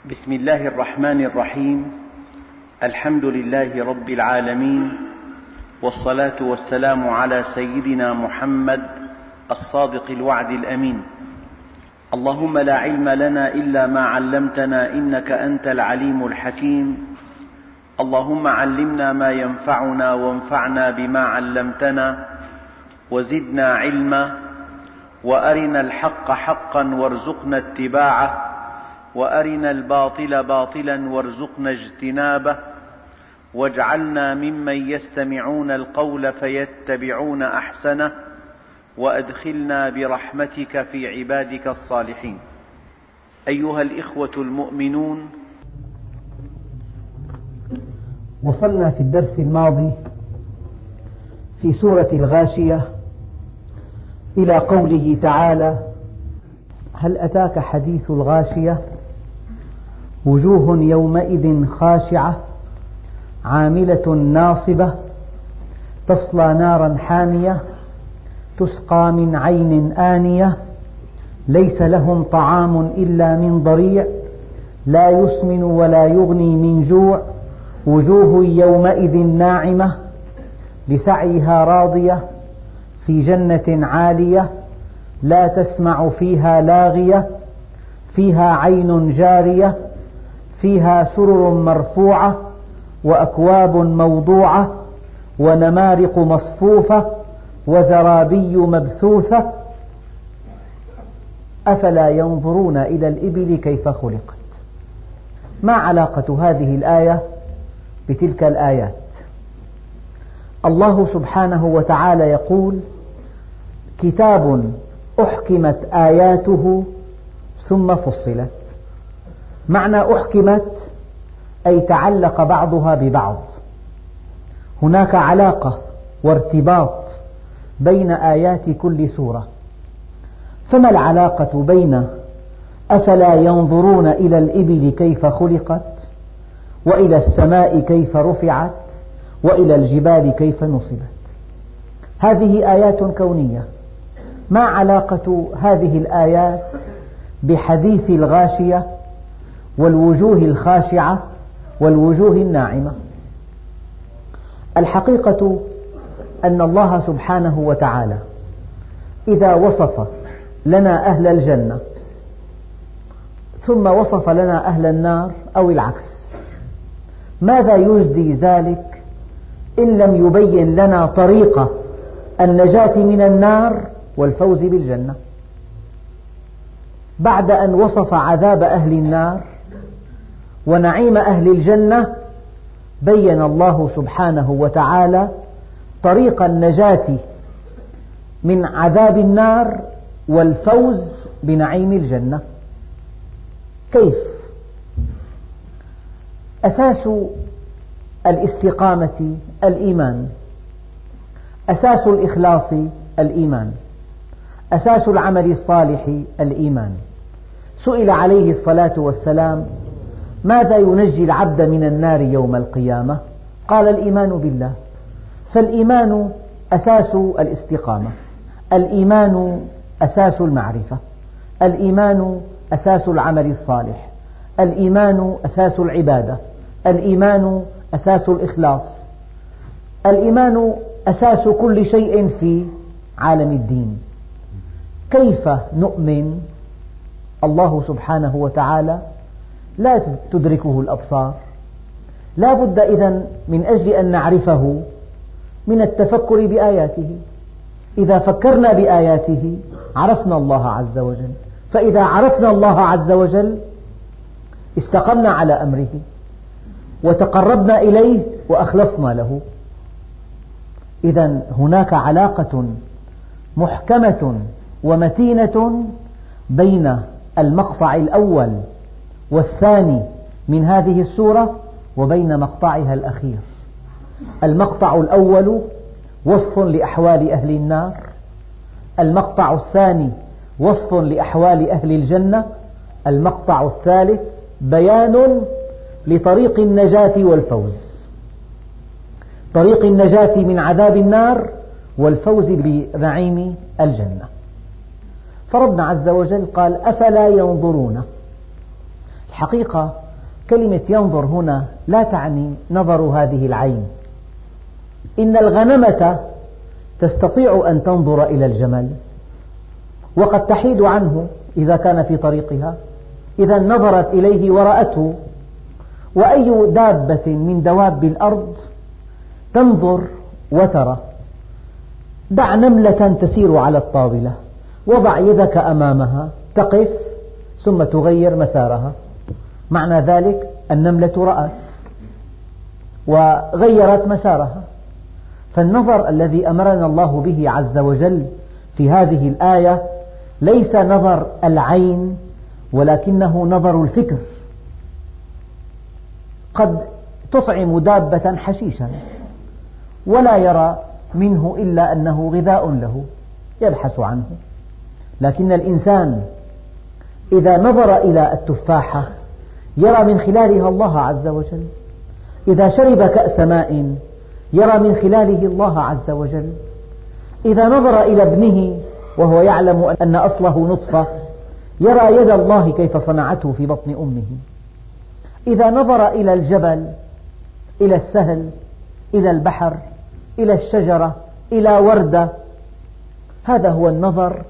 بسم الله الرحمن الرحيم. الحمد لله رب العالمين والصلاة والسلام على سيدنا محمد الصادق الوعد الأمين. اللهم لا علم لنا إلا ما علمتنا إنك أنت العليم الحكيم. اللهم علمنا ما ينفعنا وانفعنا بما علمتنا وزدنا علما وأرنا الحق حقا وارزقنا اتباعه وأرنا الباطل باطلا وارزقنا اجتنابه واجعلنا ممن يستمعون القول فيتبعون أحسنه وأدخلنا برحمتك في عبادك الصالحين. أيها الإخوة المؤمنون. وصلنا في الدرس الماضي في سورة الغاشية إلى قوله تعالى هل أتاك حديث الغاشية؟ وجوه يومئذ خاشعة عاملة ناصبة تصلى نارا حامية تسقى من عين آنية ليس لهم طعام إلا من ضريع لا يسمن ولا يغني من جوع وجوه يومئذ ناعمة لسعيها راضية في جنة عالية لا تسمع فيها لاغية فيها عين جارية فيها سرر مرفوعة وأكواب موضوعة ونمارق مصفوفة وزرابي مبثوثة. أفلا ينظرون إلى الإبل كيف خلقت؟ ما علاقة هذه الآية بتلك الآيات؟ الله سبحانه وتعالى يقول كتاب أحكمت آياته ثم فصلت. معنى أحكمت أي تعلق بعضها ببعض. هناك علاقة وارتباط بين آيات كل سورة. فما العلاقة بين أفلا ينظرون إلى الإبل كيف خلقت وإلى السماء كيف رفعت وإلى الجبال كيف نصبت؟ هذه آيات كونية. ما علاقة هذه الآيات بحديث الغاشية والوجوه الخاشعة والوجوه الناعمة. الحقيقة أن الله سبحانه وتعالى إذا وصف لنا أهل الجنة ثم وصف لنا أهل النار أو العكس ماذا يجدي ذلك إن لم يبين لنا طريقة النجاة من النار والفوز بالجنة؟ بعد أن وصف عذاب أهل النار ونعيم أهل الجنة بين الله سبحانه وتعالى طريق النجاة من عذاب النار والفوز بنعيم الجنة. كيف؟ أساس الاستقامة الإيمان. أساس الإخلاص الإيمان. أساس العمل الصالح الإيمان. سئل عليه الصلاة والسلام ماذا ينجي العبد من النار يوم القيامة؟ قال الإيمان بالله. فالإيمان أساس الاستقامة. الإيمان أساس المعرفة. الإيمان أساس العمل الصالح. الإيمان أساس العبادة. الإيمان أساس الإخلاص. الإيمان أساس كل شيء في عالم الدين. كيف نؤمن؟ الله سبحانه وتعالى لا تدركه الأبصار. لا بد إذن من أجل أن نعرفه من التفكر بآياته. إذا فكرنا بآياته عرفنا الله عز وجل. فإذا عرفنا الله عز وجل استقمنا على أمره وتقربنا إليه وأخلصنا له. إذا هناك علاقة محكمة ومتينة بين المقطع الأول والثاني من هذه السورة وبين مقطعها الأخير. المقطع الأول وصف لأحوال أهل النار. المقطع الثاني وصف لأحوال أهل الجنة. المقطع الثالث بيان لطريق النجاة والفوز. طريق النجاة من عذاب النار والفوز بنعيم الجنة. فربنا عز وجل قال أفلا ينظرون الحقيقة كلمة ينظر هنا لا تعني نظر هذه العين. إن الغنمة تستطيع أن تنظر إلى الجمل وقد تحيد عنه إذا كان في طريقها إذا نظرت إليه ورأته وأي دابة من دواب الأرض تنظر وترى. دع نملة تسير على الطاولة وضع يدك أمامها تقف ثم تغير مسارها. معنى ذلك النملة رأت وغيرت مسارها. فالنظر الذي أمرنا الله به عز وجل في هذه الآية ليس نظر العين ولكنه نظر الفكر. قد تطعم دابة حشيشا ولا يرى منه إلا أنه غذاء له يبحث عنه. لكن الإنسان إذا نظر إلى التفاحة يرى من خلالها الله عز وجل. إذا شرب كأس ماء يرى من خلاله الله عز وجل. إذا نظر إلى ابنه وهو يعلم أن أصله نطفة يرى يد الله كيف صنعته في بطن أمه. إذا نظر إلى الجبل إلى السهل إلى البحر إلى الشجرة إلى وردة هذا هو النظر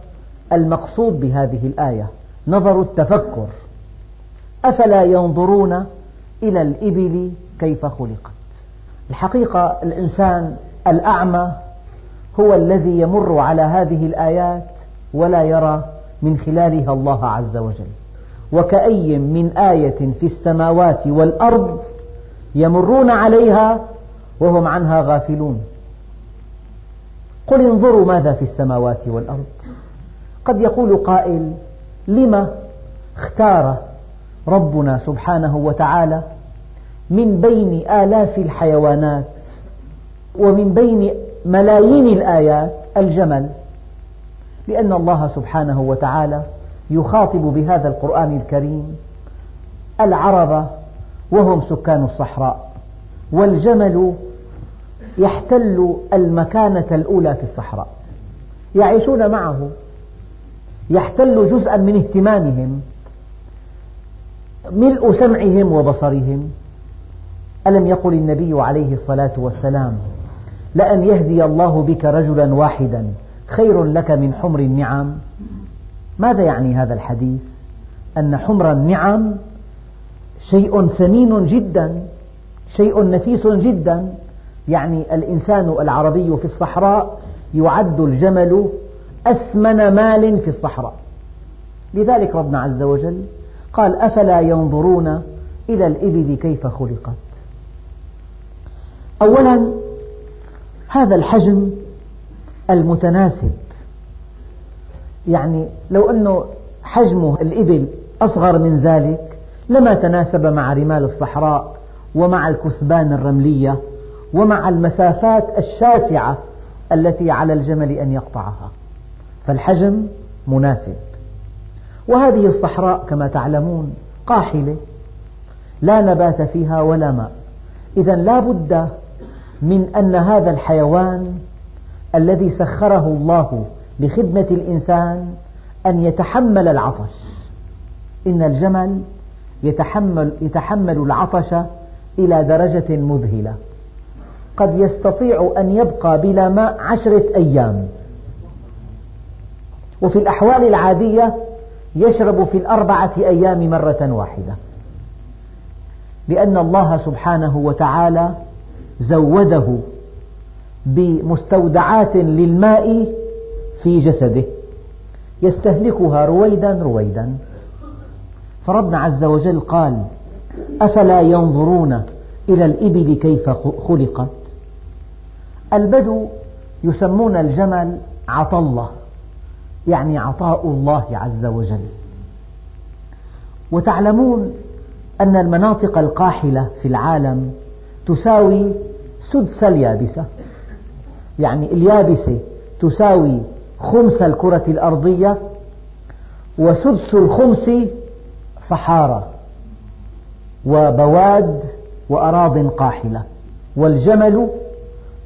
المقصود بهذه الآية نظر التفكر. أفلا ينظرون إلى الإبل كيف خلقت؟ الحقيقة الإنسان الأعمى هو الذي يمر على هذه الآيات ولا يرى من خلالها الله عز وجل. وكأي من آية في السماوات والأرض يمرون عليها وهم عنها غافلون. قل انظروا ماذا في السماوات والأرض. قد يقول قائل لما اختار ربنا سبحانه وتعالى من بين آلاف الحيوانات ومن بين ملايين الآيات الجمل لأن الله سبحانه وتعالى يخاطب بهذا القرآن الكريم العرب وهم سكان الصحراء والجمل يحتل المكانة الأولى في الصحراء يعيشون معه يحتل جزءا من اهتمامهم ملء سمعهم وبصرهم. ألم يقل النبي عليه الصلاة والسلام لأن يهدي الله بك رجلا واحدا خير لك من حمر النعم؟ ماذا يعني هذا الحديث؟ أن حمر النعم شيء ثمين جدا شيء نفيس جدا. يعني الإنسان العربي في الصحراء يعد الجمل أثمن مال في الصحراء. لذلك ربنا عز وجل قال أفلا ينظرون إلى الإبل كيف خلقت؟ أولا هذا الحجم المتناسب. يعني لو أن حجم الإبل أصغر من ذلك لما تناسب مع رمال الصحراء ومع الكثبان الرملية ومع المسافات الشاسعة التي على الجمل أن يقطعها. فالحجم مناسب. وهذه الصحراء كما تعلمون قاحلة لا نبات فيها ولا ماء. إذا لا بد من أن هذا الحيوان الذي سخره الله لخدمة الإنسان أن يتحمل العطش. إن الجمل يتحمل, يتحمل العطش إلى درجة مذهلة. قد يستطيع أن يبقى بلا ماء عشرة أيام. وفي الأحوال العادية يشرب في الأربعة أيام مرة واحدة. لأن الله سبحانه وتعالى زوده بمستودعات للماء في جسده يستهلكها رويدا رويدا. فربنا عز وجل قال أفلا ينظرون إلى الإبل كيف خلقت؟ البدو يسمون الجمل عطلة يعني عطاء الله عز وجل. وتعلمون أن المناطق القاحلة في العالم تساوي سدس اليابسة. يعني اليابسة تساوي خمس الكرة الأرضية وسدس الخمس صحارى وبواد وأراض قاحلة. والجمل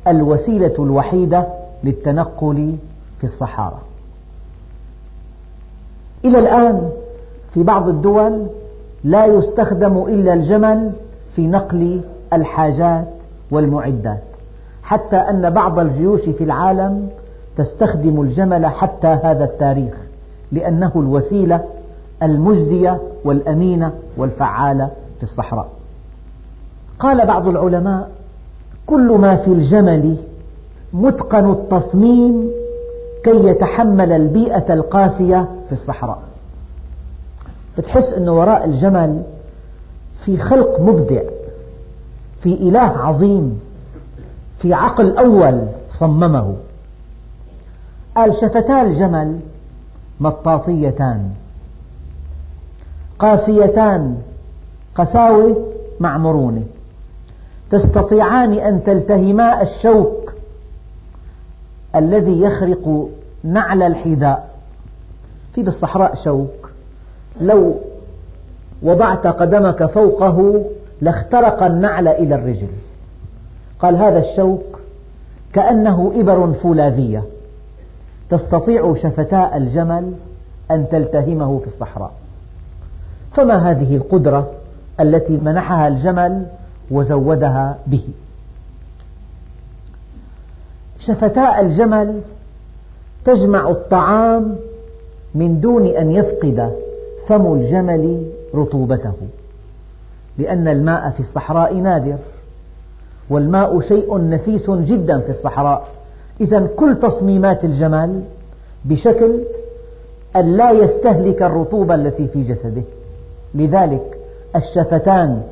الوسيلة الوحيدة للتنقل في الصحارى. إلى الآن في بعض الدول لا يستخدم إلا الجمل في نقل الحاجات والمعدات حتى أن بعض الجيوش في العالم تستخدم الجمل حتى هذا التاريخ لأنه الوسيلة المجدية والأمينة والفعالة في الصحراء. قال بعض العلماء كل ما في الجمل متقن التصميم كي يتحمل البيئة القاسية في الصحراء. بتحس أنه وراء الجمل في خلق مبدع في إله عظيم في عقل أول صممه. قال شفتا الجمل مطاطيتان قاسيتان قساوة مع مرونة. تستطيعان أن تلتهما الشوك الذي يخرق نعل الحذاء في بالصحراء شوك. لو وضعت قدمك فوقه لاخترق النعل إلى الرجل. قال هذا الشوك كأنه إبر فولاذية. تستطيع شفتاء الجمل أن تلتهمه في الصحراء. فما هذه القدرة التي منحها الجمل وزودها به؟ شفتاء الجمل تجمع الطعام من دون أن يفقد فم الجمل رطوبته لأن الماء في الصحراء نادر والماء شيء نفيس جدا في الصحراء. إذا كل تصميمات الجمل بشكل أن لا يستهلك الرطوبة التي في جسده. لذلك الشفتان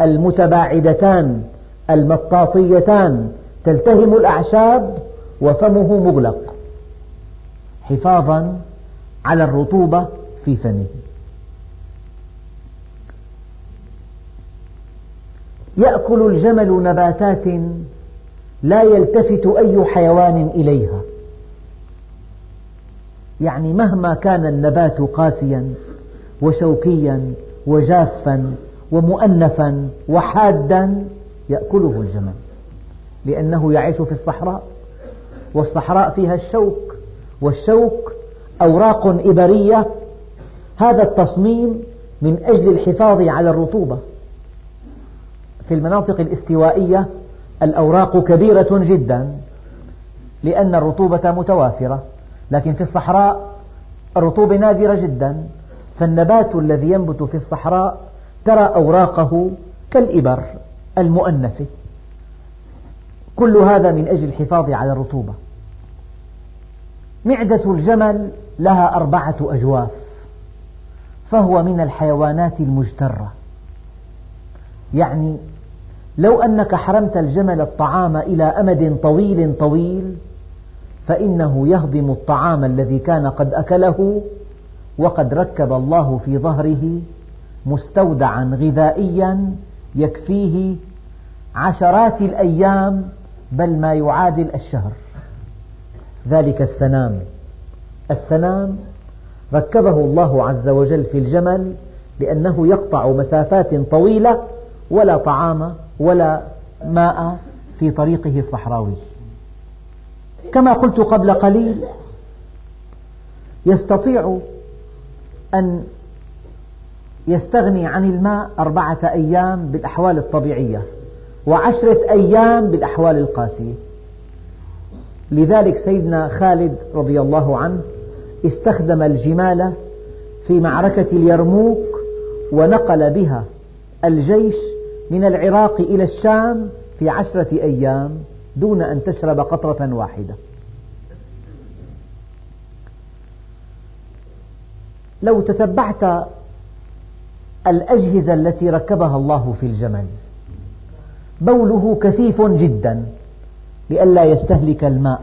المتباعدتان المطاطيتان تلتهم الأعشاب وفمه مغلق حفاظا على الرطوبة في فمه. يأكل الجمل نباتات لا يلتفت أي حيوان إليها. يعني مهما كان النبات قاسيا وشوكيا وجافا ومؤنفا وحادا يأكله الجمل. لأنه يعيش في الصحراء والصحراء فيها الشوك والشوك أوراق إبرية. هذا التصميم من أجل الحفاظ على الرطوبة. في المناطق الاستوائية الأوراق كبيرة جدا لأن الرطوبة متوافرة. لكن في الصحراء الرطوبة نادرة جدا. فالنبات الذي ينبت في الصحراء ترى أوراقه كالإبر المؤنفة كل هذا من أجل الحفاظ على الرطوبة. معدة الجمل لها أربعة أجواف فهو من الحيوانات المجترة. يعني لو أنك حرمت الجمل الطعام إلى أمد طويل طويل فإنه يهضم الطعام الذي كان قد أكله وقد ركب الله في ظهره مستودعا غذائيا يكفيه عشرات الأيام بل ما يعادل الشهر. ذلك السنام. السنام ركبه الله عز وجل في الجمل لأنه يقطع مسافات طويلة ولا طعام ولا ماء في طريقه الصحراوي. كما قلت قبل قليل يستطيع أن يستغني عن الماء أربعة أيام بالأحوال الطبيعية. وعشرة أيام بالأحوال القاسية. لذلك سيدنا خالد رضي الله عنه استخدم الجمال في معركة اليرموك ونقل بها الجيش من العراق إلى الشام في عشرة أيام دون أن تشرب قطرة واحدة. لو تتبعت الأجهزة التي ركبها الله في الجمل بوله كثيف جدا لئلا يستهلك الماء.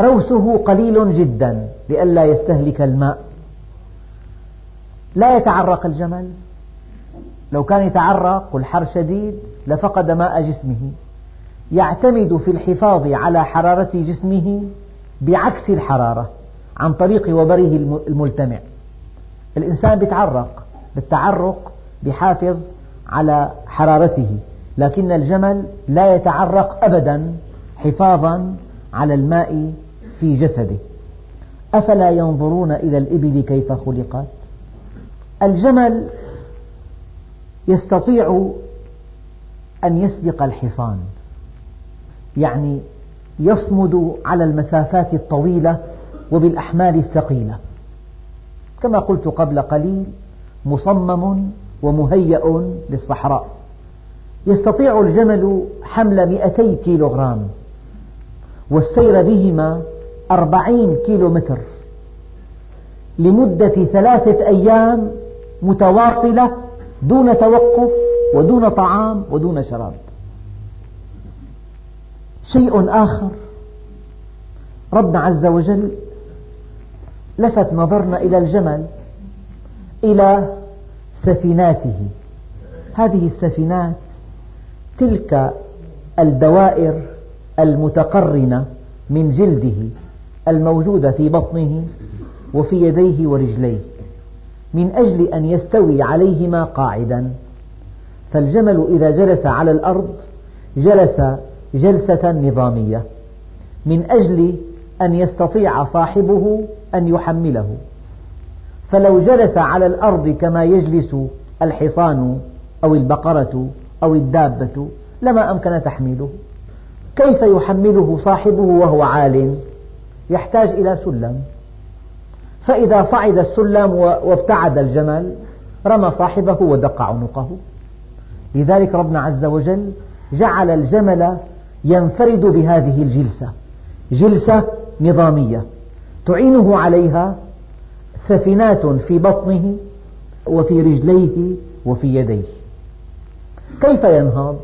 روسه قليل جدا لئلا يستهلك الماء. لا يتعرق الجمل. لو كان يتعرق والحر شديد لفقد ماء جسمه. يعتمد في الحفاظ على حرارة جسمه بعكس الحرارة عن طريق وبره الملتمع. الإنسان يتعرق بالتعرق بحافظ على حرارته لكن الجمل لا يتعرق أبدا حفاظا على الماء في جسده. أفلا ينظرون إلى الإبل كيف خلقت؟ الجمل يستطيع أن يسبق الحصان يعني يصمد على المسافات الطويلة وبالأحمال الثقيلة. كما قلت قبل قليل مصمم ومهيأ للصحراء. يستطيع الجمل حمل مئتي كيلوغرام والسير بهما أربعين كيلو متر لمدة ثلاثة أيام متواصلة دون توقف ودون طعام ودون شراب. شيء آخر. ربنا عز وجل لفت نظرنا إلى الجمل إلى سفيناته. هذه السفينات تلك الدوائر المتقرنة من جلده الموجودة في بطنه وفي يديه ورجليه من أجل أن يستوي عليهما قاعدا. فالجمل إذا جلس على الأرض جلس جلسة نظامية من أجل أن يستطيع صاحبه أن يحمله. فلو جلس على الأرض كما يجلس الحصان أو البقرة أو الدابة لما أمكن تحميله كيف يحمله صاحبه وهو عال يحتاج إلى سلم. فإذا صعد السلم وابتعد الجمل رمى صاحبه ودق عنقه. لذلك ربنا عز وجل جعل الجمل ينفرد بهذه الجلسة. جلسة نظامية تعينه عليها سفنات في بطنه وفي رجليه وفي يديه. كيف ينهض؟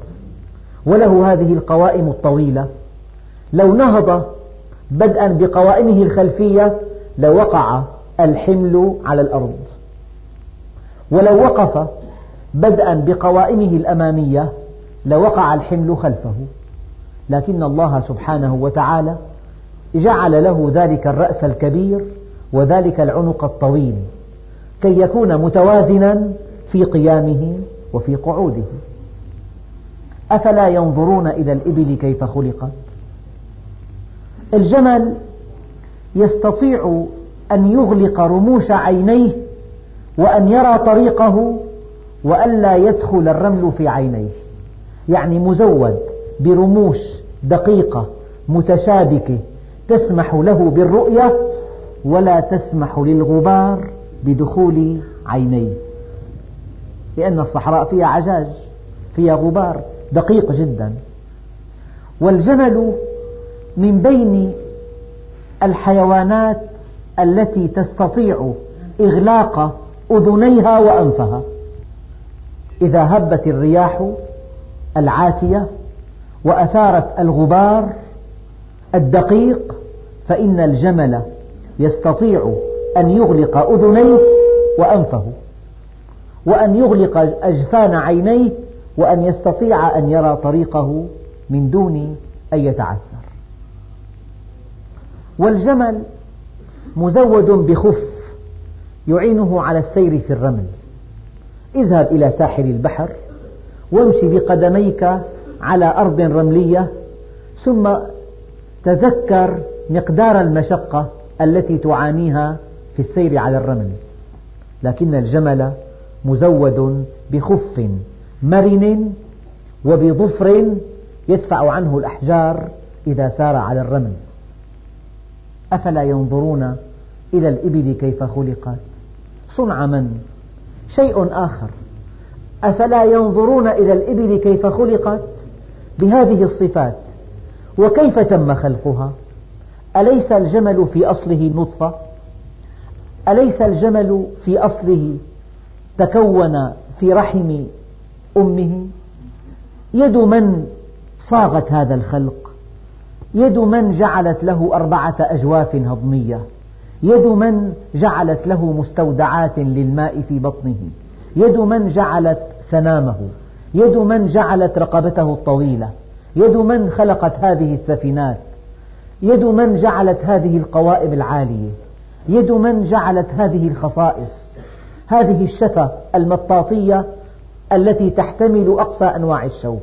وله هذه القوائم الطويلة. لو نهض بدءا بقوائمه الخلفية لوقع الحمل على الأرض. ولو وقف بدءا بقوائمه الأمامية لوقع الحمل خلفه. لكن الله سبحانه وتعالى جعل له ذلك الرأس الكبير وذلك العنق الطويل كي يكون متوازنا في قيامه وفي قعوده. أفلا ينظرون إلى الإبل كيف خلقت؟ الجمل يستطيع أن يغلق رموش عينيه وأن يرى طريقه وألا يدخل الرمل في عينيه. يعني مزود برموش دقيقة متشابكة تسمح له بالرؤية ولا تسمح للغبار بدخول عينيه. لأن الصحراء فيها عجاج فيها غبار دقيق جدا. والجمل من بين الحيوانات التي تستطيع إغلاق أذنيها وأنفها. إذا هبت الرياح العاتية وأثارت الغبار الدقيق فإن الجمل يستطيع أن يغلق أذنيه وأنفه وأن يغلق أجفان عينيه وأن يستطيع أن يرى طريقه من دون أن يتعثر. والجمل مزود بخف يعينه على السير في الرمل. اذهب إلى ساحل البحر وامشي بقدميك على أرض رملية ثم تذكر مقدار المشقة التي تعانيها في السير على الرمل. لكن الجمل مزود بخف مرن وبظفر يدفع عنه الأحجار إذا سار على الرمل. أفلا ينظرون إلى الإبل كيف خلقت؟ صنع من؟ شيء آخر. أفلا ينظرون إلى الإبل كيف خلقت؟ بهذه الصفات. وكيف تم خلقها؟ أليس الجمل في أصله نطفة؟ أليس الجمل في أصله تكون في رحم أمه؟ يد من صاغت هذا الخلق؟ يد من جعلت له أربعة أجواف هضمية؟ يد من جعلت له مستودعات للماء في بطنه؟ يد من جعلت سنامه؟ يد من جعلت رقبته الطويلة؟ يد من خلقت هذه السفينات يد من جعلت هذه القوائم العالية؟ يد من جعلت هذه الخصائص؟ هذه الشفة المطاطية التي تحتمل أقصى أنواع الشوق.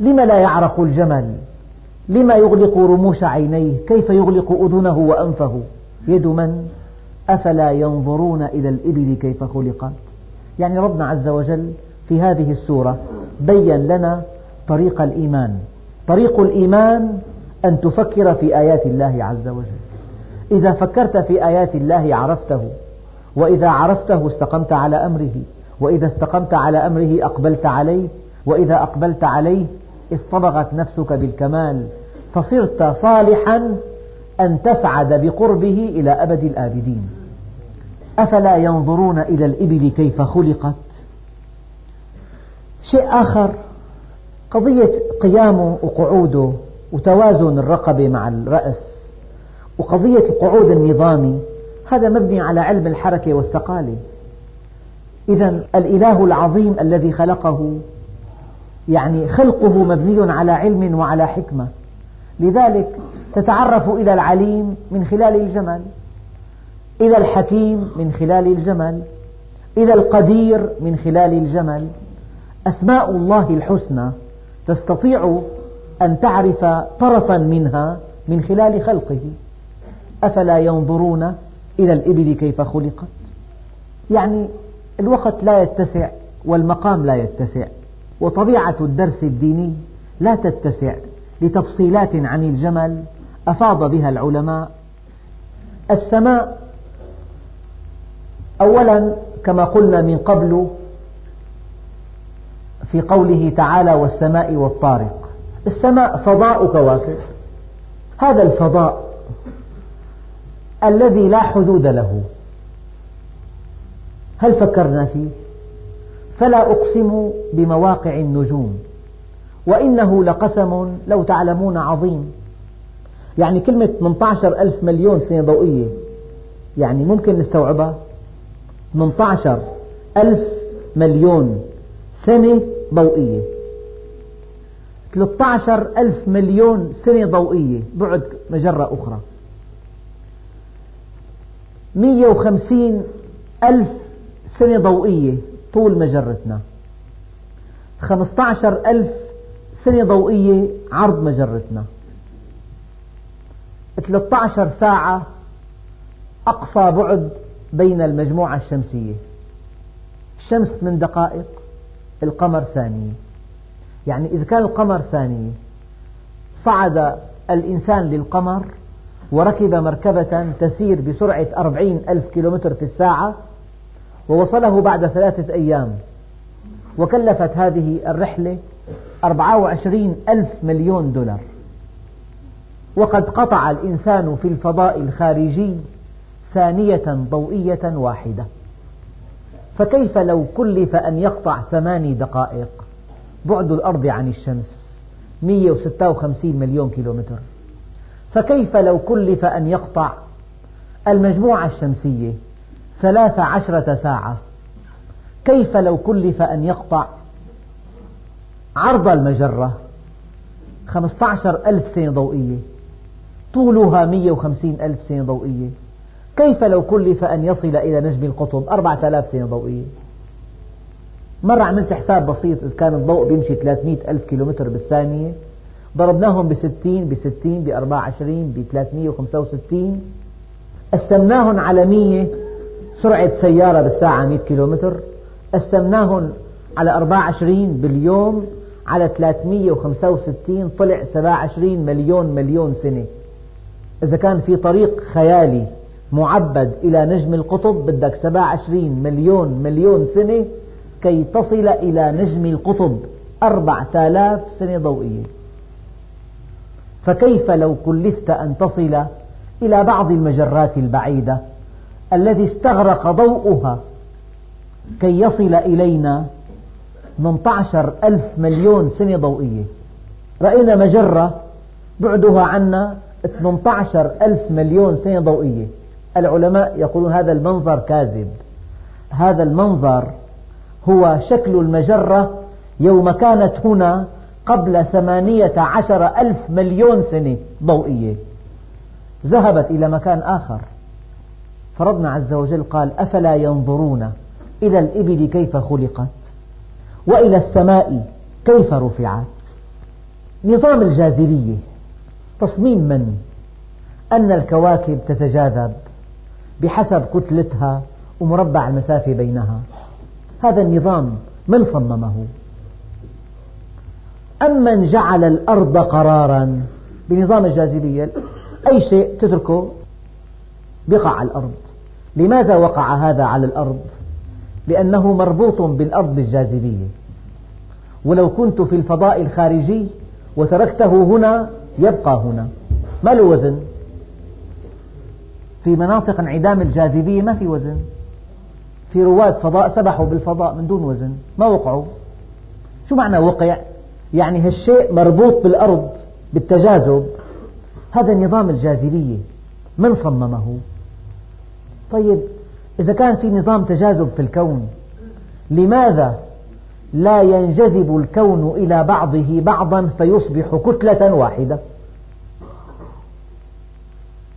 لم لا يعرق الجمل؟ لما يغلق رموش عينيه؟ كيف يغلق أذنه وأنفه؟ يد من؟ أفلا ينظرون إلى الإبل كيف خلقت؟ يعني ربنا عز وجل في هذه السورة بين لنا طريق الإيمان. طريق الإيمان أن تفكر في آيات الله عز وجل. إذا فكرت في آيات الله عرفته وإذا عرفته استقمت على أمره وإذا استقمت على أمره أقبلت عليه وإذا أقبلت عليه اصطبغت نفسك بالكمال فصرت صالحا أن تسعد بقربه إلى أبد الآبدين. أفلا ينظرون إلى الإبل كيف خلقت؟ شيء آخر قضية قيامه وقعوده وتوازن الرقبة مع الرأس وقضية القعود النظامي هذا مبني على علم الحركة والثقالة إذا الإله العظيم الذي خلقه يعني خلقه مبني على علم وعلى حكمة. لذلك تتعرف إلى العليم من خلال الجمل إلى الحكيم من خلال الجمل إلى القدير من خلال الجمل. أسماء الله الحسنى تستطيع أن تعرف طرفا منها من خلال خلقه. أفلا ينظرون إلى الإبل كيف خلقت؟ يعني الوقت لا يتسع والمقام لا يتسع وطبيعة الدرس الديني لا تتسع لتفصيلات عن الجمل أفاض بها العلماء. السماء أولا كما قلنا من قبل في قوله تعالى والسماء والطارق. السماء فضاء كواكب هذا الفضاء الذي لا حدود له. هل فكرنا فيه؟ فلا أقسم بمواقع النجوم. وإنه لقسم لو تعلمون عظيم. يعني كلمة 18 ألف مليون سنة ضوئية يعني ممكن نستوعبها؟ 18 ألف مليون سنة ضوئية. 13 ألف مليون سنة ضوئية بعد مجرة أخرى. 150 ألف سنة ضوئية طول مجرتنا. 15 ألف سنة ضوئية عرض مجرتنا. 13 ساعة أقصى بعد بين المجموعة الشمسية. الشمس من دقائق القمر ثانية. يعني إذا كان القمر ثانية صعد الإنسان للقمر وركب مركبة تسير بسرعة أربعين ألف كيلومتر في الساعة ووصله بعد ثلاثة أيام. وكلفت هذه الرحلة أربعة وعشرين ألف مليون دولار. وقد قطع الإنسان في الفضاء الخارجي ثانية ضوئية واحدة. فكيف لو كلف أن يقطع ثماني دقائق؟ بعد الأرض عن الشمس. 156 مليون كيلومتر. فكيف لو كلف أن يقطع المجموعة الشمسية ثلاث عشرة ساعة؟ كيف لو كلف أن يقطع عرض المجرة خمسة عشر ألف سنة ضوئية؟ طولها مئة وخمسين ألف سنة ضوئية. كيف لو كلف أن يصل إلى نجم القطب؟ أربعة آلاف سنة ضوئية. مرة عملت حساب بسيط إذا كان الضوء بيمشي 300 ألف كيلومتر بالثانية. ضربناهم بستين بستين بأربعة عشرين بثلاثمية وخمسة وستين. قسمناهم على مية سرعة سيارة بالساعة 100 كيلومتر. قسمناهم على 24 باليوم على 365 طلع 27 مليون مليون سنة. إذا كان في طريق خيالي معبد إلى نجم القطب بدك 27 مليون مليون سنة كي تصل إلى نجم القطب 4000 سنة ضوئية. فكيف لو كلفت أن تصل إلى بعض المجرات البعيدة الذي استغرق ضوءها كي يصل إلينا 18 ألف مليون سنة ضوئية؟ رأينا مجرة بعدها عنا 18 ألف مليون سنة ضوئية. العلماء يقولون هذا المنظر كاذب. هذا المنظر هو شكل المجرة يوم كانت هنا قبل ثمانية عشر ألف مليون سنة ضوئية. ذهبت إلى مكان آخر. فربنا عز وجل قال أفلا ينظرون إلى الإبل كيف خلقت؟ وإلى السماء كيف رفعت؟ نظام الجاذبية. تصميم من؟ أن الكواكب تتجاذب بحسب كتلتها ومربع المسافة بينها. هذا النظام من صممه؟ أمن جعل الأرض قرارا بنظام الجاذبية؟ أي شيء تتركه؟ يقع على الأرض. لماذا وقع هذا على الأرض؟ لأنه مربوط بالأرض بالجاذبية ولو كنت في الفضاء الخارجي وتركته هنا يبقى هنا. ما له وزن في مناطق انعدام الجاذبية ما في وزن. في رواد فضاء سبحوا بالفضاء من دون وزن ما وقعوا. شو معنى وقع؟ يعني هالشيء مربوط بالأرض بالتجاذب. هذا نظام الجاذبية من صممه؟ طيب إذا كان في نظام تجاذب في الكون لماذا لا ينجذب الكون إلى بعضه بعضا فيصبح كتلة واحدة؟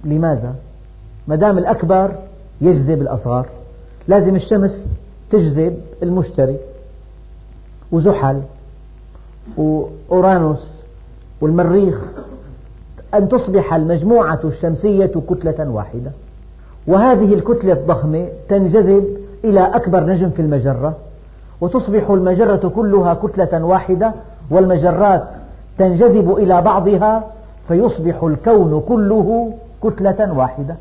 لماذا؟ ما دام الأكبر يجذب الأصغر. لازم الشمس تجذب المشتري وزحل وأورانوس والمريخ أن تصبح المجموعة الشمسية كتلة واحدة. وهذه الكتلة الضخمة تنجذب إلى أكبر نجم في المجرة وتصبح المجرة كلها كتلة واحدة والمجرات تنجذب إلى بعضها فيصبح الكون كله كتلة واحدة.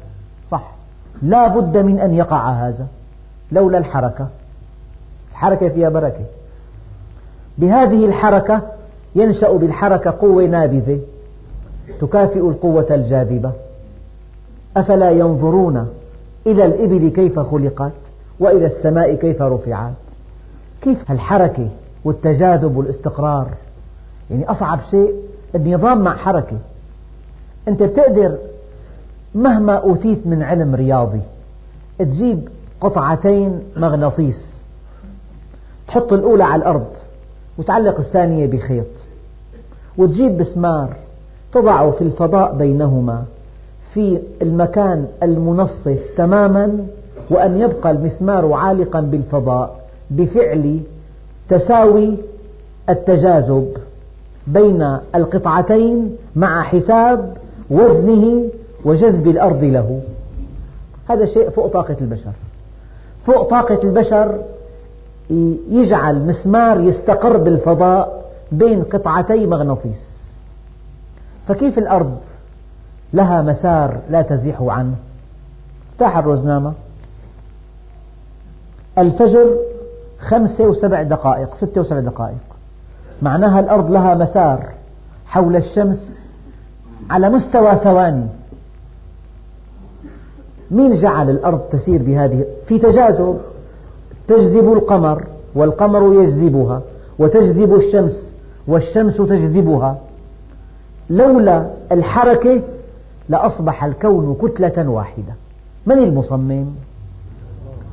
صح. لا بد من أن يقع هذا. لولا الحركة. الحركة فيها بركة. بهذه الحركة ينشأ بالحركة قوة نابذة تكافئ القوة الجاذبة. أفلا ينظرون إلى الإبل كيف خلقت وإلى السماء كيف رفعت؟ كيف الحركة والتجاذب والاستقرار؟ يعني أصعب شيء النظام مع حركة. أنت بتقدر مهما أوتيت من علم رياضي تجيب قطعتين مغناطيس. تحط الأولى على الأرض وتعلق الثانية بخيط وتجيب مسمار تضعه في الفضاء بينهما في المكان المنصف تماما وأن يبقى المسمار عالقا بالفضاء بفعل تساوي التجاذب بين القطعتين مع حساب وزنه وجذب الأرض له. هذا شيء فوق طاقة البشر. فوق طاقة البشر يجعل مسمار يستقر بالفضاء بين قطعتي مغناطيس. فكيف الأرض لها مسار لا تزيح عنه؟ افتح الروزنامة. الفجر خمسة وسبع دقائق ستة وسبع دقائق. معناها الأرض لها مسار حول الشمس على مستوى ثواني. مين جعل الأرض تسير بهذه في تجاذب تجذب القمر والقمر يجذبها وتجذب الشمس والشمس تجذبها. لولا الحركة لأصبح الكون كتلة واحدة. من المصمم؟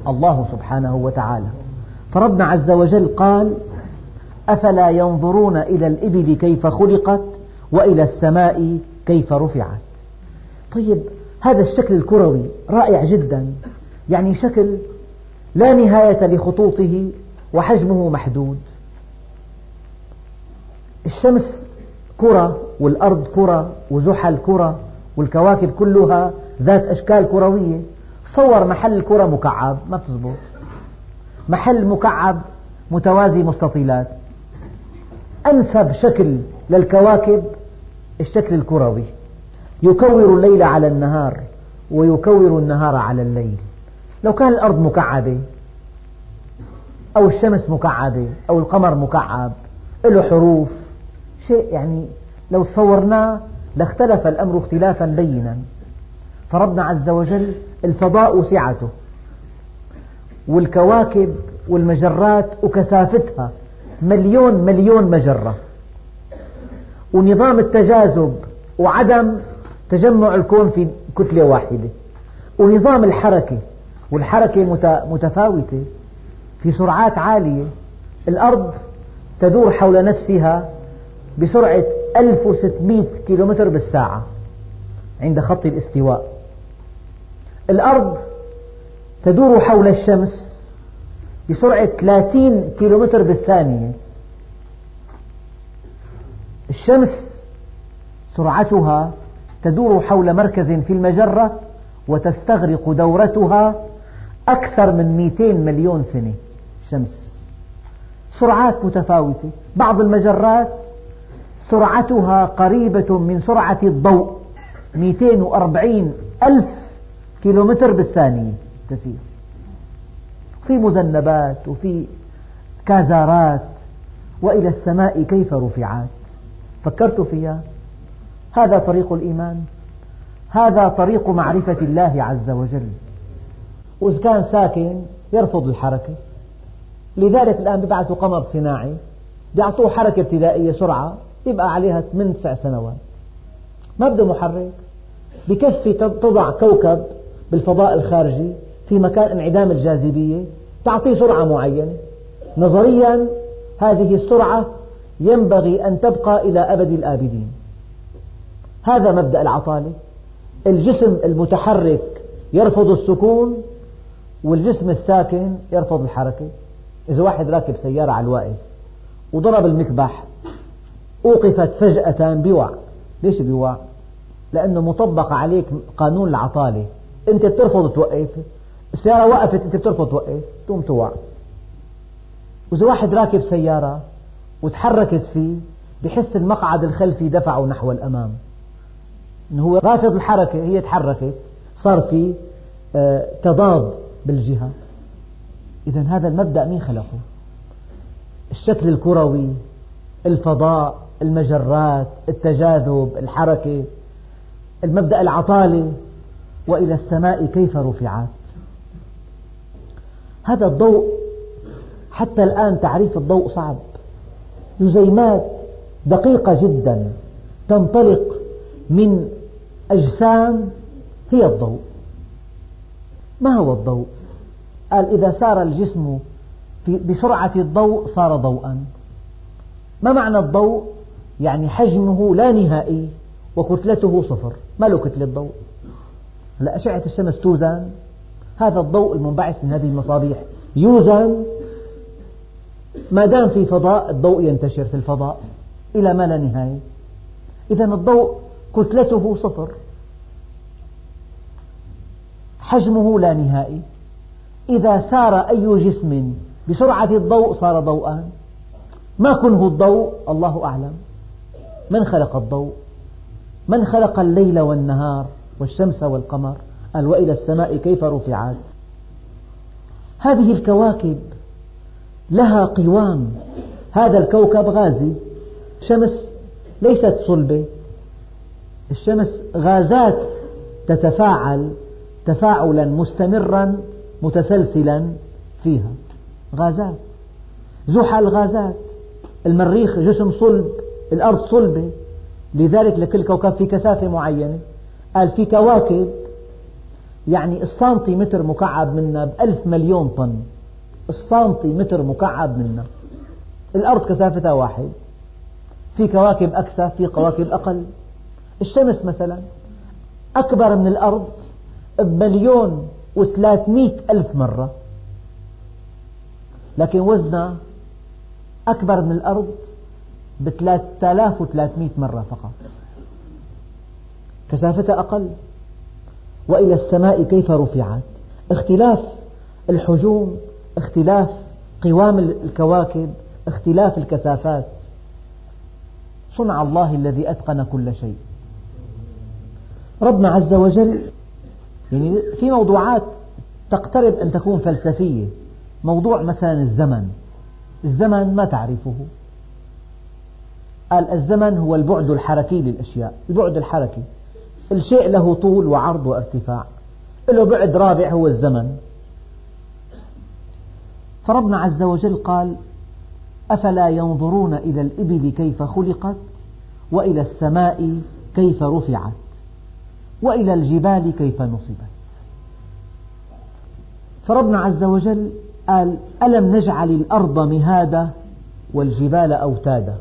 الله سبحانه وتعالى. فربنا عز وجل قال أفلا ينظرون إلى الإبل كيف خلقت وإلى السماء كيف رفعت؟ طيب هذا الشكل الكروي رائع جدا يعني شكل لا نهاية لخطوطه وحجمه محدود. الشمس كرة والأرض كرة وزحل كرة والكواكب كلها ذات أشكال كروية. صور محل الكرة مكعب ما بتزبط. محل مكعب متوازي مستطيلات. أنسب شكل للكواكب الشكل الكروي. يكور الليل على النهار ويكور النهار على الليل. لو كان الأرض مكعبة أو الشمس مكعبة أو القمر مكعب له حروف شيء يعني لو تصورناه لاختلف الأمر اختلافا بينا. فربنا عز وجل الفضاء سعته والكواكب والمجرات وكثافتها مليون مليون مجرة. ونظام التجاذب وعدم تجمع الكون في كتلة واحدة. ونظام الحركة والحركة متفاوتة. في سرعات عالية الأرض تدور حول نفسها بسرعة 1600 كيلومتر بالساعة عند خط الاستواء. الأرض تدور حول الشمس بسرعة 30 كيلومتر بالثانية. الشمس سرعتها تدور حول مركز في المجرة وتستغرق دورتها أكثر من 200 مليون سنة. الشمس سرعات متفاوتة. بعض المجرات سرعتها قريبة من سرعة الضوء 240 ألف كيلومتر بالثانية. تسير. في مذنبات وفي كازارات وإلى السماء كيف رفعت؟ فكرت فيها؟ هذا طريق الإيمان. هذا طريق معرفة الله عز وجل. وإذا كان ساكن يرفض الحركة. لذلك الآن ببعثوا قمر صناعي بيعطوه حركة ابتدائية سرعة يبقى عليها 8 تسع سنوات. ما بده محرك. بكفي تضع كوكب بالفضاء الخارجي في مكان انعدام الجاذبية تعطيه سرعة معينة. نظريا هذه السرعة ينبغي أن تبقى إلى أبد الآبدين. هذا مبدأ العطالة. الجسم المتحرك يرفض السكون والجسم الساكن يرفض الحركة. إذا واحد راكب سيارة على الواقف وضرب المكبح أوقفت فجأة بوع. ليش بوع؟ لأنه مطبق عليك قانون العطالة. أنت بترفض توقف. السيارة وقفت أنت بترفض توقف. تقوم توع. وإذا واحد راكب سيارة وتحركت فيه بحس المقعد الخلفي دفعه نحو الأمام. إنه هو رافض الحركة هي تحركت صار في آه، تضاد بالجهة. إذا هذا المبدأ مين خلقه؟ الشكل الكروي الفضاء المجرات التجاذب الحركة. المبدأ العطالة وإلى السماء كيف رفعت؟ هذا الضوء حتى الآن تعريف الضوء صعب. جزيمات دقيقة جدا تنطلق من أجسام هي الضوء. ما هو الضوء؟ قال إذا سار الجسم بسرعة الضوء صار ضوءا. ما معنى الضوء؟ يعني حجمه لا نهائي وكتلته صفر. ما له كتلة ضوء. هلا أشعة الشمس توزن. هذا الضوء المنبعث من هذه المصابيح يوزن. ما دام في فضاء الضوء ينتشر في الفضاء إلى ما لا نهاية. إذا الضوء كتلته صفر. حجمه لا نهائي. إذا سار أي جسم بسرعة الضوء صار ضوءا ما كنه الضوء؟ الله أعلم. من خلق الضوء؟ من خلق الليل والنهار والشمس والقمر؟ قال وإلى السماء كيف رفعت؟ هذه الكواكب لها قوام. هذا الكوكب غازي. شمس ليست صلبة. الشمس غازات تتفاعل تفاعلا مستمرا متسلسلا فيها. غازات. زحل غازات. المريخ جسم صلب الأرض صلبة. لذلك لكل كوكب في كثافة معينة. قال في كواكب. يعني السنتيمتر مكعب منا بألف مليون طن. السنتيمتر مكعب منا. الأرض كثافتها واحد. في كواكب أكثر في كواكب أقل. الشمس مثلا أكبر من الأرض بمليون وثلاثمئة ألف مرة. لكن وزنها أكبر من الأرض بثلاثة آلاف وثلاثمئة مرة فقط. كثافتها أقل. وإلى السماء كيف رفعت؟ اختلاف الحجوم اختلاف قوام الكواكب اختلاف الكثافات. صنع الله الذي أتقن كل شيء. ربنا عز وجل يعني في موضوعات تقترب أن تكون فلسفية. موضوع مثلا الزمن. الزمن ما تعرفه. قال الزمن هو البعد الحركي للأشياء. البعد الحركي. الشيء له طول وعرض وارتفاع. له بعد رابع هو الزمن. فربنا عز وجل قال أفلا ينظرون إلى الإبل كيف خلقت وإلى السماء كيف رفعت؟ وإلى الجبال كيف نصبت. فربنا عز وجل قال ألم نجعل الأرض مهادا والجبال أوتادا؟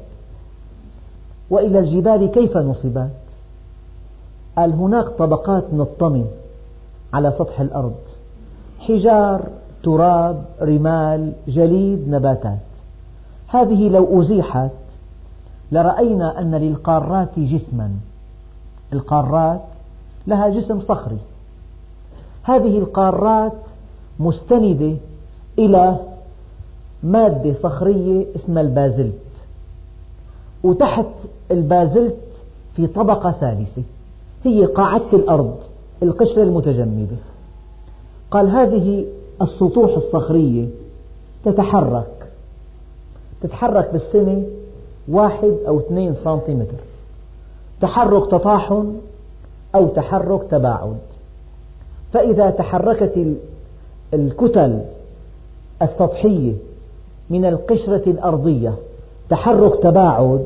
وإلى الجبال كيف نصبت؟ قال هناك طبقات من الطمي على سطح الأرض. حجار تراب رمال جليد نباتات. هذه لو أزيحت لرأينا أن للقارات جسما. القارات لها جسم صخري. هذه القارات مستندة إلى مادة صخرية اسمها البازلت وتحت البازلت في طبقة ثالثة هي قاعدة الأرض القشرة المتجمدة. قال هذه السطوح الصخرية تتحرك تتحرك بالسنة واحد أو اثنين سنتيمتر. تحرك تطاحن أو تحرك تباعد. فإذا تحركت الكتل السطحية من القشرة الأرضية تحرك تباعد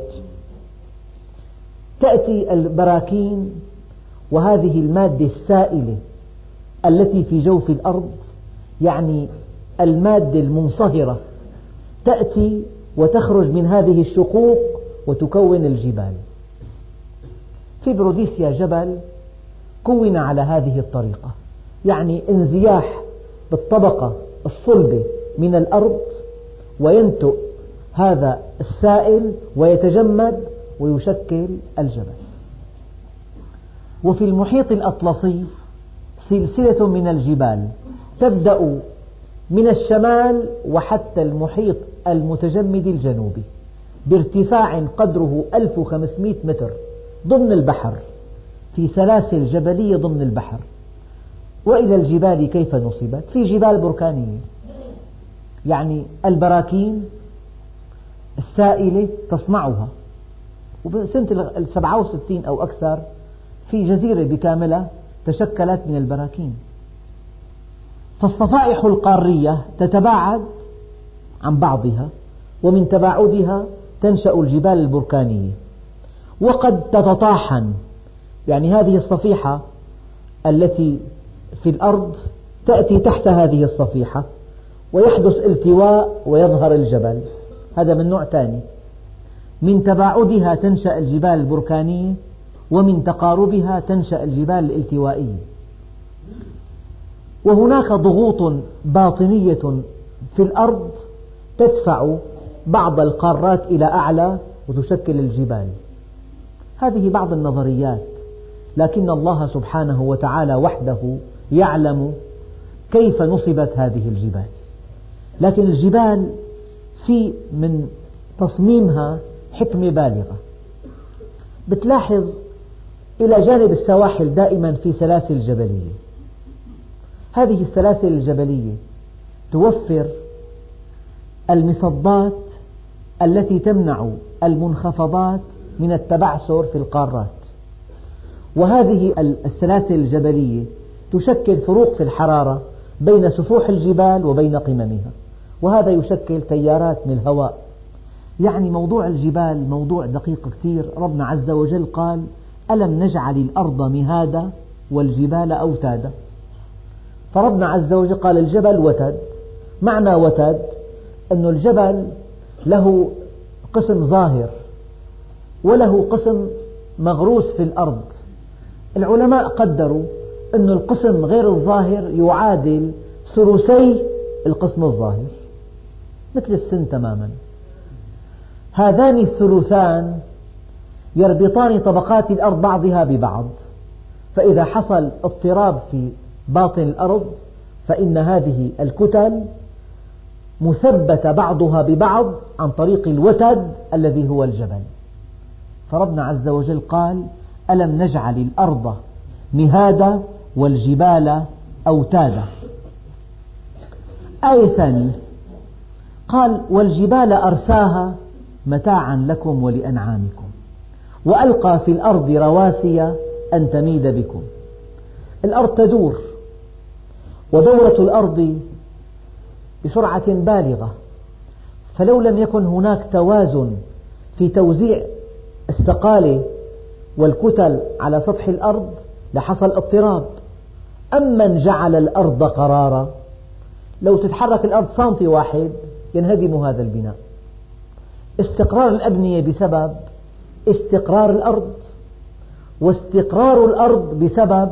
تأتي البراكين وهذه المادة السائلة التي في جوف الأرض يعني المادة المنصهرة تأتي وتخرج من هذه الشقوق وتكون الجبال. في بروديسيا جبل كون على هذه الطريقة. يعني انزياح بالطبقة الصلبة من الأرض وينتؤ هذا السائل ويتجمد ويشكل الجبل. وفي المحيط الأطلسي سلسلة من الجبال تبدأ من الشمال وحتى المحيط المتجمد الجنوبي بارتفاع قدره 1500 متر ضمن البحر. في سلاسل جبلية ضمن البحر. وإلى الجبال كيف نصبت؟ في جبال بركانية. يعني البراكين السائلة تصنعها. وبسنة السبعة وستين أو أكثر في جزيرة بكاملها تشكلت من البراكين. فالصفائح القارية تتباعد عن بعضها ومن تباعدها تنشأ الجبال البركانية. وقد تتطاحن يعني هذه الصفيحة التي في الأرض تأتي تحت هذه الصفيحة ويحدث التواء ويظهر الجبل. هذا من نوع ثاني. من تباعدها تنشأ الجبال البركانية ومن تقاربها تنشأ الجبال الالتوائية وهناك ضغوط باطنية في الأرض تدفع بعض القارات إلى أعلى وتشكل الجبال. هذه بعض النظريات. لكن الله سبحانه وتعالى وحده يعلم كيف نصبت هذه الجبال. لكن الجبال في من تصميمها حكمة بالغة. بتلاحظ إلى جانب السواحل دائما في سلاسل جبلية. هذه السلاسل الجبلية توفر المصدات التي تمنع المنخفضات من التبعثر في القارات. وهذه السلاسل الجبلية تشكل فروق في الحرارة بين سفوح الجبال وبين قممها وهذا يشكل تيارات من الهواء. يعني موضوع الجبال موضوع دقيق كثير. ربنا عز وجل قال ألم نجعل الأرض مهادا والجبال أوتادا؟ فربنا عز وجل قال الجبل وتد. معنى وتد؟ أن الجبل له قسم ظاهر وله قسم مغروس في الأرض. العلماء قدروا أن القسم غير الظاهر يعادل ثلثي القسم الظاهر مثل السن تماما. هذان الثلثان يربطان طبقات الأرض بعضها ببعض فإذا حصل اضطراب في باطن الأرض فإن هذه الكتل مثبتة بعضها ببعض عن طريق الوتد الذي هو الجبل. فربنا عز وجل قال ألم نجعل الأرض مهادا والجبال أوتادا؟ آية ثانية. قال والجبال أرساها متاعا لكم ولأنعامكم وألقى في الأرض رواسي أن تميد بكم. الأرض تدور ودورة الأرض بسرعة بالغة فلو لم يكن هناك توازن في توزيع الثقالة والكتل على سطح الأرض لحصل اضطراب. أمن جعل الأرض قرارا. لو تتحرك الأرض سنتي واحد ينهدم هذا البناء. استقرار الأبنية بسبب استقرار الأرض واستقرار الأرض بسبب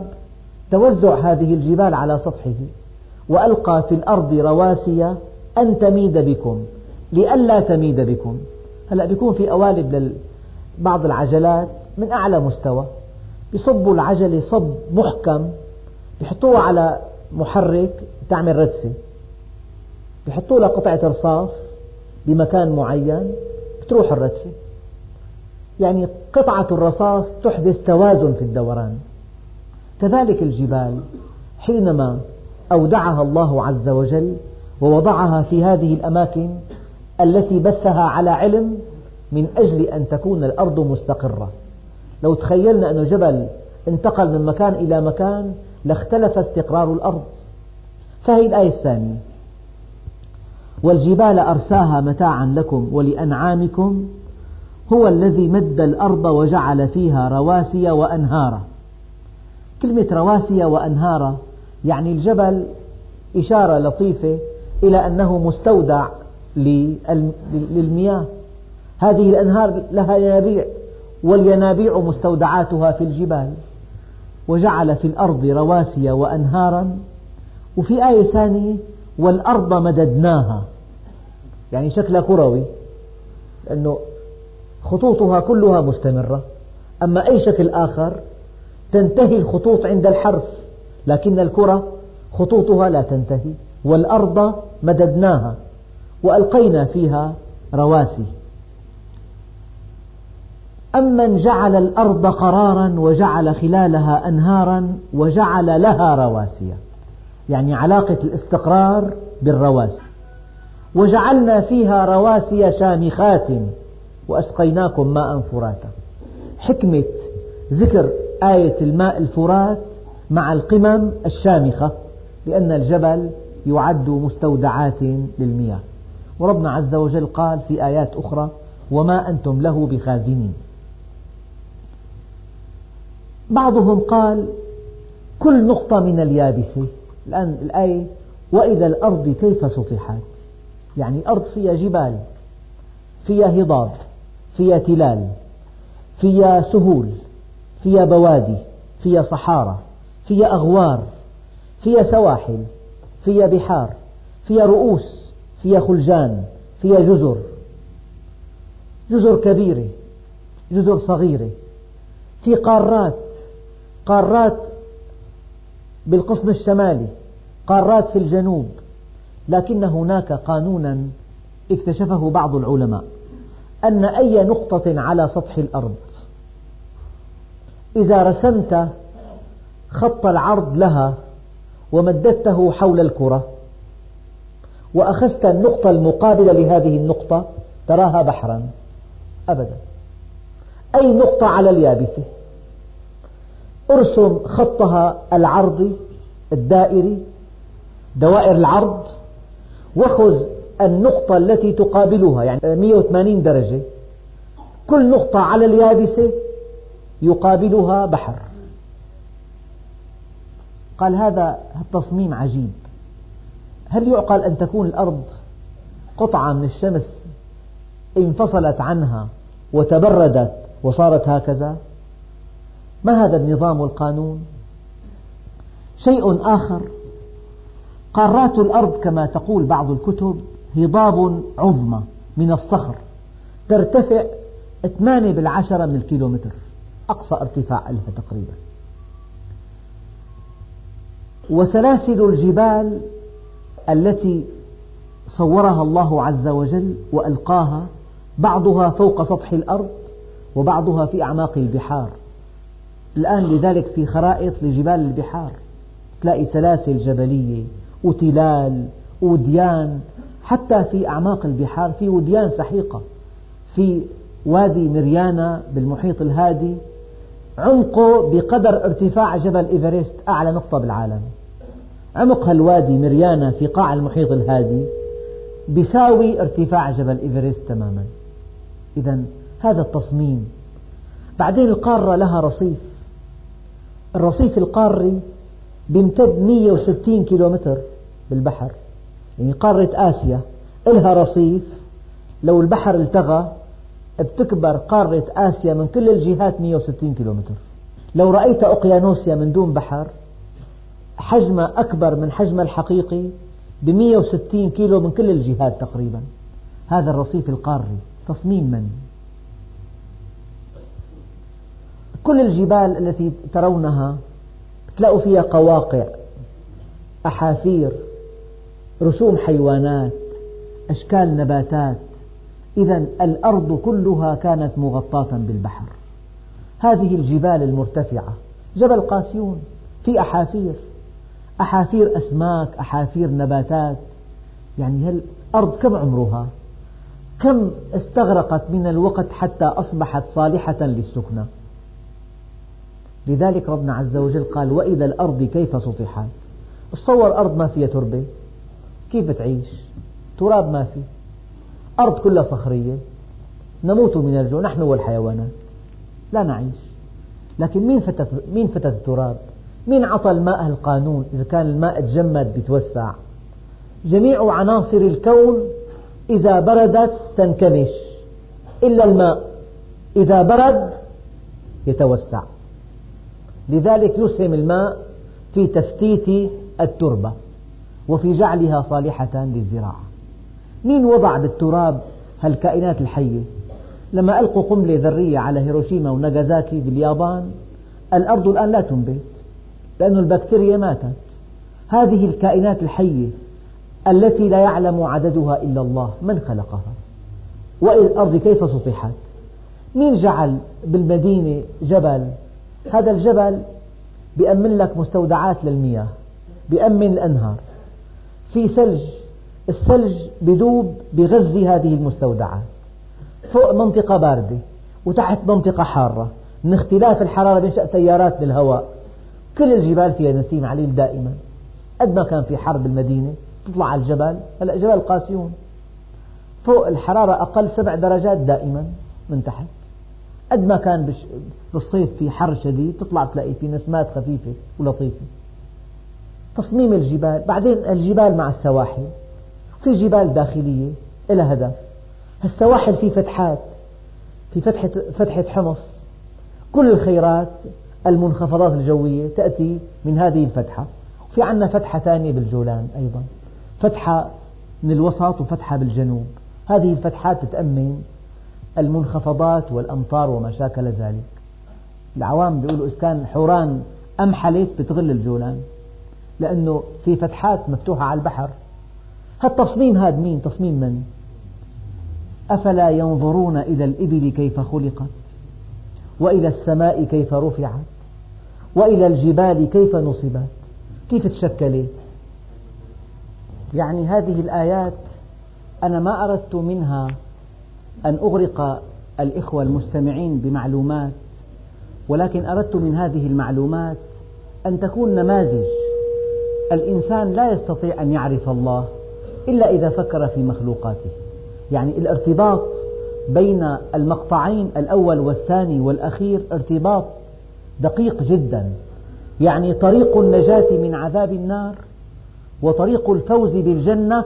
توزع هذه الجبال على سطحه. وألقى في الأرض رواسي أن تميد بكم لئلا تميد بكم. هلأ بيكون في قوالب لبعض العجلات من أعلى مستوى بصبوا العجلة صب محكم بيحطوها على محرك تعمل ردفة بيحطوا لها قطعة رصاص بمكان معين بتروح الردفة. يعني قطعة الرصاص تحدث توازن في الدوران. كذلك الجبال حينما أودعها الله عز وجل ووضعها في هذه الأماكن التي بثها على علم من أجل أن تكون الأرض مستقرة. لو تخيلنا أن جبل انتقل من مكان إلى مكان لاختلف استقرار الأرض. فهي الآية الثانية. والجبال أرساها متاعا لكم ولأنعامكم هو الذي مد الأرض وجعل فيها رواسي وأنهارا كلمة رواسي وأنهارا يعني الجبل إشارة لطيفة إلى أنه مستودع للمياه. هذه الأنهار لها ينابيع والينابيع مستودعاتها في الجبال وجعل في الأرض رواسي وأنهارا وفي آية ثانية والأرض مددناها. يعني شكلها كروي لأنه خطوطها كلها مستمرة. أما أي شكل آخر تنتهي الخطوط عند الحرف لكن الكرة خطوطها لا تنتهي والأرض مددناها وألقينا فيها رواسي. أمن جعل الأرض قرارا وجعل خلالها أنهارا وجعل لها رواسي. يعني علاقة الاستقرار بالرواسي. وجعلنا فيها رواسي شامخات وأسقيناكم ماء فراتا. حكمة ذكر آية الماء الفرات مع القمم الشامخة لأن الجبل يعد مستودعات للمياه. وربنا عز وجل قال في آيات أخرى وما أنتم له بخازنين بعضهم قال كل نقطة من اليابسة الآن الآية وإذا الأرض كيف سطحت؟ يعني الأرض فيها جبال فيها هضاب فيها تلال فيها سهول فيها بوادي فيها صحارى فيها أغوار فيها سواحل فيها بحار فيها رؤوس فيها خلجان فيها جزر. جزر كبيرة جزر صغيرة في قارات قارات بالقسم الشمالي قارات في الجنوب لكن هناك قانونا اكتشفه بعض العلماء أن أي نقطة على سطح الأرض إذا رسمت خط العرض لها ومددته حول الكرة وأخذت النقطة المقابلة لهذه النقطة تراها بحرا أبدا. أي نقطة على اليابسة؟ ارسم خطها العرضي الدائري دوائر العرض وخذ النقطة التي تقابلها يعني 180 درجة. كل نقطة على اليابسة يقابلها بحر. قال هذا التصميم عجيب. هل يعقل أن تكون الأرض قطعة من الشمس انفصلت عنها وتبردت وصارت هكذا؟ ما هذا النظام القانون شيء آخر. قارات الأرض كما تقول بعض الكتب هضاب عظمى من الصخر ترتفع 8 بالعشرة من الكيلومتر. أقصى ارتفاع لها تقريبا. وسلاسل الجبال التي صورها الله عز وجل وألقاها بعضها فوق سطح الأرض وبعضها في أعماق البحار. الآن لذلك في خرائط لجبال البحار تلاقي سلاسل جبلية وتلال وديان حتى في أعماق البحار في وديان سحيقة. في وادي مريانا بالمحيط الهادي عمقه بقدر ارتفاع جبل إيفرست أعلى نقطة بالعالم. عمق هالوادي مريانا في قاع المحيط الهادي بيساوي ارتفاع جبل إيفرست تماما. إذا هذا التصميم بعدين القارة لها رصيف. الرصيف القاري بيمتد 160 كيلومتر بالبحر. يعني قارة آسيا لها رصيف. لو البحر التغى بتكبر قارة آسيا من كل الجهات 160 كيلومتر. لو رأيت أقيانوسيا من دون بحر حجمها أكبر من حجمها الحقيقي ب 160 كيلو من كل الجهات تقريبا. هذا الرصيف القاري. تصميم من؟ كل الجبال التي ترونها تلاقوا فيها قواقع أحافير رسوم حيوانات أشكال نباتات. إذا الأرض كلها كانت مغطاة بالبحر. هذه الجبال المرتفعة جبل قاسيون في أحافير. أحافير أسماك أحافير نباتات. يعني الأرض كم عمرها؟ كم استغرقت من الوقت حتى أصبحت صالحة للسكنى لذلك ربنا عز وجل قال وإذا الأرض كيف سطحت؟ تصور أرض ما فيها تربة. كيف تعيش؟ تراب ما في أرض كلها صخرية. نموت من الجوع. نحن والحيوانات. لا نعيش. لكن مين فتت, مين فتت التراب؟ مين عطى الماء القانون؟ إذا كان الماء تجمد بيتوسع جميع عناصر الكون إذا بردت تنكمش. إلا الماء. إذا برد يتوسع. لذلك يسهم الماء في تفتيت التربة وفي جعلها صالحة للزراعة. مين وضع بالتراب هالكائنات الحية؟ لما ألقوا قنبلة ذرية على هيروشيما وناغازاكي باليابان الأرض الآن لا تنبت لأن البكتيريا ماتت. هذه الكائنات الحية التي لا يعلم عددها إلا الله من خلقها؟ وإلى الأرض كيف سطحت؟ مين جعل بالمدينة جبل هذا الجبل بيأمن لك مستودعات للمياه بيأمن الأنهار. في ثلج الثلج بدوب بغذي هذه المستودعات. فوق منطقة باردة وتحت منطقة حارة. من اختلاف الحرارة بينشأ تيارات بالهواء. كل الجبال فيها نسيم عليل دائما. قد ما كان في حر بالمدينة تطلع على الجبل. هلأ جبل قاسيون. فوق الحرارة أقل سبع درجات دائما من تحت. قد ما كان بالصيف في حر شديد تطلع تلاقي في نسمات خفيفة ولطيفة. تصميم الجبال بعدين الجبال مع السواحل. في جبال داخلية لها هدف. السواحل في فتحات في فتحة, فتحة حمص. كل الخيرات المنخفضات الجوية تأتي من هذه الفتحة. في عندنا فتحة ثانية بالجولان أيضا. فتحة من الوسط وفتحة بالجنوب. هذه الفتحات تتأمن المنخفضات والأمطار وما شاكل ذلك. العوام بيقولوا إذا كان حوران أمحلت بتغل الجولان لأنه في فتحات مفتوحة على البحر. هالتصميم هذا مين؟ تصميم من؟ أفلا ينظرون إلى الإبل كيف خلقت؟ وإلى السماء كيف رفعت؟ وإلى الجبال كيف نصبت؟ كيف تشكلت؟ يعني هذه الآيات أنا ما أردت منها أن أغرق الإخوة المستمعين بمعلومات ولكن أردت من هذه المعلومات أن تكون نماذج. الإنسان لا يستطيع أن يعرف الله إلا إذا فكر في مخلوقاته. يعني الارتباط بين المقطعين الأول والثاني والأخير ارتباط دقيق جدا. يعني طريق النجاة من عذاب النار وطريق الفوز بالجنة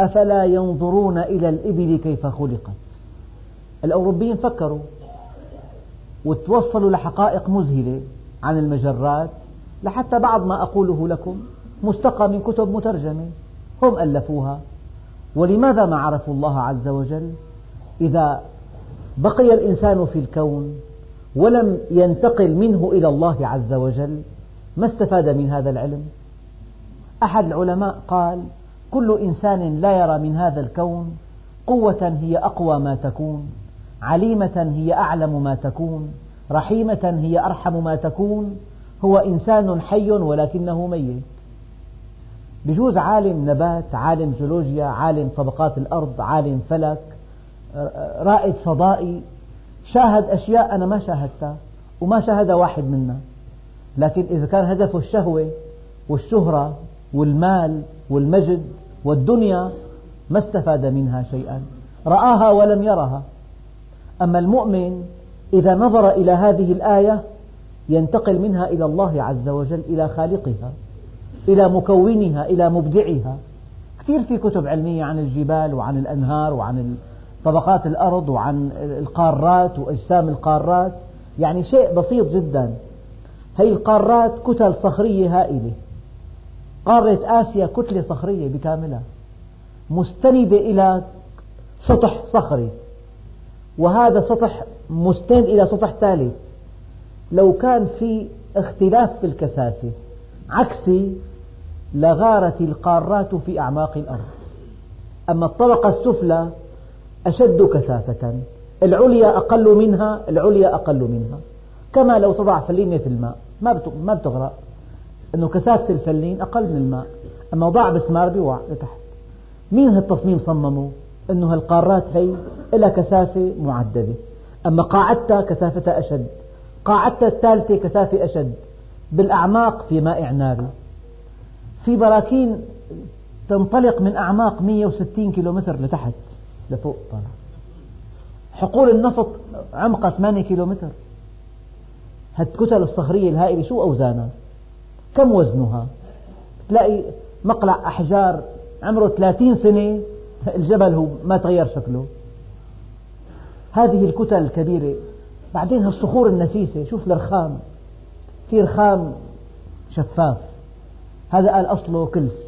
أفلا ينظرون إلى الإبل كيف خلقت؟ الأوروبيين فكروا وتوصلوا لحقائق مذهلة عن المجرات لحتى بعض ما أقوله لكم مستقى من كتب مترجمة هم ألفوها. ولماذا ما عرفوا الله عز وجل؟ إذا بقي الإنسان في الكون ولم ينتقل منه إلى الله عز وجل ما استفاد من هذا العلم؟ أحد العلماء قال كل إنسان لا يرى من هذا الكون قوة هي أقوى ما تكون عليمة هي أعلم ما تكون رحيمة هي أرحم ما تكون هو إنسان حي ولكنه ميت. بجوز عالم نبات عالم جيولوجيا عالم طبقات الأرض عالم فلك رائد فضائي شاهد أشياء أنا ما شاهدتها وما شاهد واحد منا. لكن إذا كان هدفه الشهوة والشهرة والمال والمجد والدنيا ما استفاد منها شيئا. رآها ولم يرها. أما المؤمن إذا نظر إلى هذه الآية ينتقل منها إلى الله عز وجل إلى خالقها إلى مكونها إلى مبدعها. كثير في كتب علمية عن الجبال وعن الأنهار وعن طبقات الأرض وعن القارات وأجسام القارات. يعني شيء بسيط جدا. هذه القارات كتل صخرية هائلة. قارة آسيا كتلة صخرية بكاملها مستندة إلى سطح صخري وهذا سطح مستند إلى سطح ثالث. لو كان في اختلاف في الكثافة عكسي لغارت القارات في أعماق الأرض. أما الطبقة السفلى أشد كثافة العليا أقل منها العليا أقل منها. كما لو تضع فلينة في الماء ما بتغرق. أنه كثافة الفلين أقل من الماء. أما ضع بسمار بيوقع لتحت. مين هالتصميم صممه أنه هالقارات هي لها كثافة معددة أما قاعدتها كثافتها أشد. قاعدتها الثالثة كثافة أشد. بالأعماق في مائع ناري في براكين تنطلق من أعماق 160 كيلومتر لتحت. لفوق طالع حقول النفط عمقها 8 كيلومتر. هالكتل الصخرية الهائلة شو أوزانها؟ كم وزنها؟ تلاقي مقلع أحجار عمره 30 سنة الجبل هو ما تغير شكله. هذه الكتل الكبيرة بعدين هالصخور النفيسة شوف الرخام في رخام شفاف. هذا قال أصله كلس.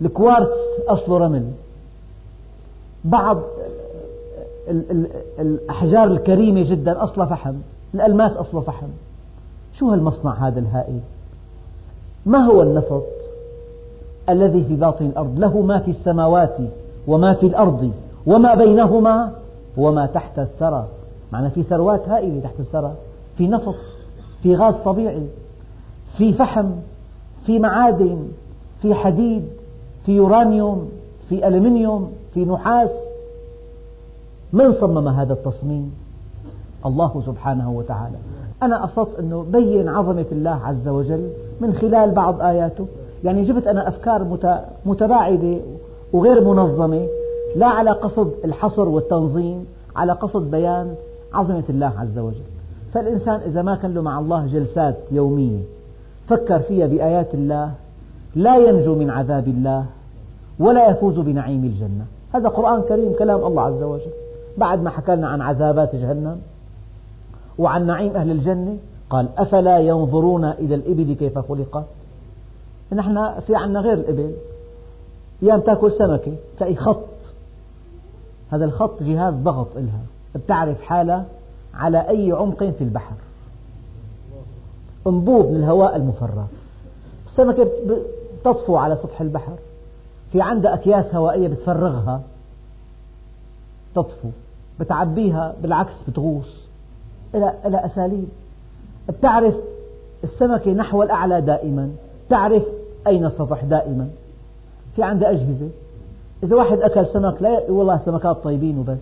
الكوارتز أصله رمل. بعض الأحجار الكريمة جدا أصلها فحم الألماس أصله فحم. شو هالمصنع هذا الهائل؟ ما هو النفط الذي في باطن الأرض؟ له ما في السماوات وما في الأرض وما بينهما وما تحت الثرى. معنى في ثروات هائلة تحت الثرى. في نفط في غاز طبيعي في فحم في معادن في حديد في يورانيوم في ألمنيوم في نحاس. من صمم هذا التصميم؟ الله سبحانه وتعالى. أنا قصدت أنه بين عظمة الله عز وجل من خلال بعض آياته. يعني جبت أنا أفكار متباعدة وغير منظمة لا على قصد الحصر والتنظيم على قصد بيان عظمة الله عز وجل. فالإنسان إذا ما كان له مع الله جلسات يومية فكر فيها بآيات الله لا ينجو من عذاب الله ولا يفوز بنعيم الجنة. هذا قرآن كريم كلام الله عز وجل. بعد ما حكى لنا عن عذابات جهنم وعن نعيم أهل الجنة قال أفلا ينظرون إلى الإبل كيف خلقت؟ نحن في عنا غير الإبل. أيام تأكل سمكة؟ تلاقي خط. هذا الخط جهاز ضغط إلها. بتعرف حالها على أي عمق في البحر. انبوب من الهواء المفرغ. السمكة تطفو على سطح البحر. في عندها أكياس هوائية بتفرغها. تطفو. بتعبيها بالعكس بتغوص. إلى إلى أساليب. بتعرف السمكة نحو الأعلى دائما. تعرف أين السطح دائما. في عندها أجهزة. إذا واحد أكل سمك لا والله سمكات طيبين وبس.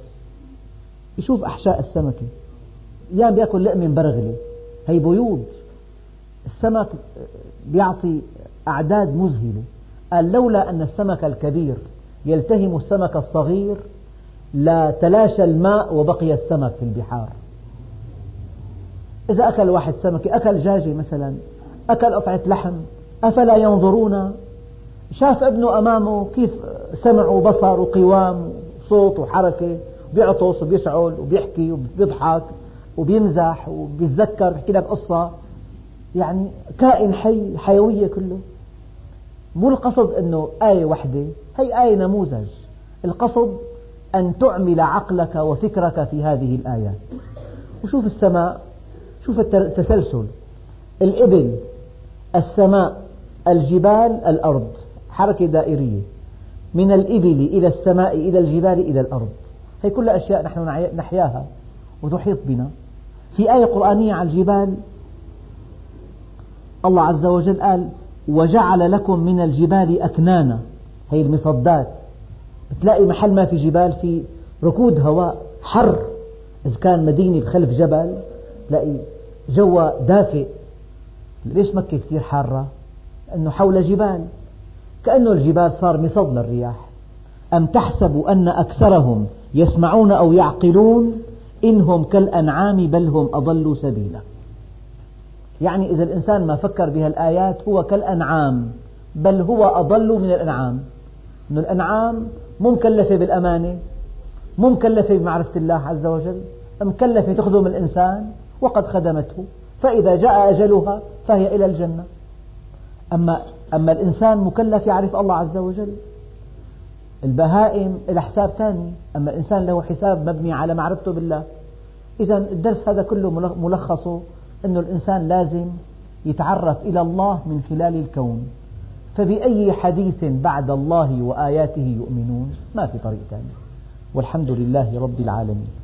يشوف أحشاء السمكة. أيام بيأكل لقمة مبرغلة. هي بيوض. السمك بيعطي أعداد مذهلة. قال لولا أن السمك الكبير يلتهم السمك الصغير لا تلاشى الماء وبقي السمك في البحار. إذا أكل واحد سمكة أكل دجاجة مثلا أكل قطعة لحم أفلا ينظرون؟ شاف ابنه أمامه كيف سمع وبصر وقوام وصوت وحركة بيعطس وبيشعل وبيحكي وبيضحك وبيمزح وبيتذكر بيحكي لك قصة. يعني كائن حي حيوية كله. مو القصد أنه آية واحدة هي آية نموذج. القصد أن تعمل عقلك وفكرك في هذه الآيات. وشوف السماء. شوف التسلسل. الإبل السماء الجبال الأرض. حركة دائرية. من الإبل إلى السماء إلى الجبال إلى الأرض. هي كلها أشياء نحن نحياها. وتحيط بنا. في آية قرآنية على الجبال الله عز وجل قال وجعل لكم من الجبال أكنانا. هي المصدات. بتلاقي محل ما في جبال في ركود هواء حر. إذا كان مدينة بخلف جبل تلاقي جوا دافئ ليش مكة كثير حارة؟ أنه حول جبال. كأنه الجبال صار مصد للرياح. أم تحسب أن أكثرهم يسمعون أو يعقلون إنهم كالأنعام بل هم أضلوا سبيلا. يعني إذا الإنسان ما فكر بهالآيات هو كالأنعام بل هو أضل من الأنعام. أن الأنعام مو مكلفة بالأمانة مو مكلفة بمعرفة الله عز وجل مكلفة تخدم الإنسان وقد خدمته. فإذا جاء أجلها فهي إلى الجنة. أما أما الإنسان مكلف يعرف الله عز وجل. البهائم لها حساب ثاني. أما الإنسان له حساب مبني على معرفته بالله. إذا الدرس هذا كله ملخصه أن الإنسان لازم يتعرف إلى الله من خلال الكون. فبأي حديث بعد الله وآياته يؤمنون؟ ما في طريق ثاني. والحمد لله رب العالمين.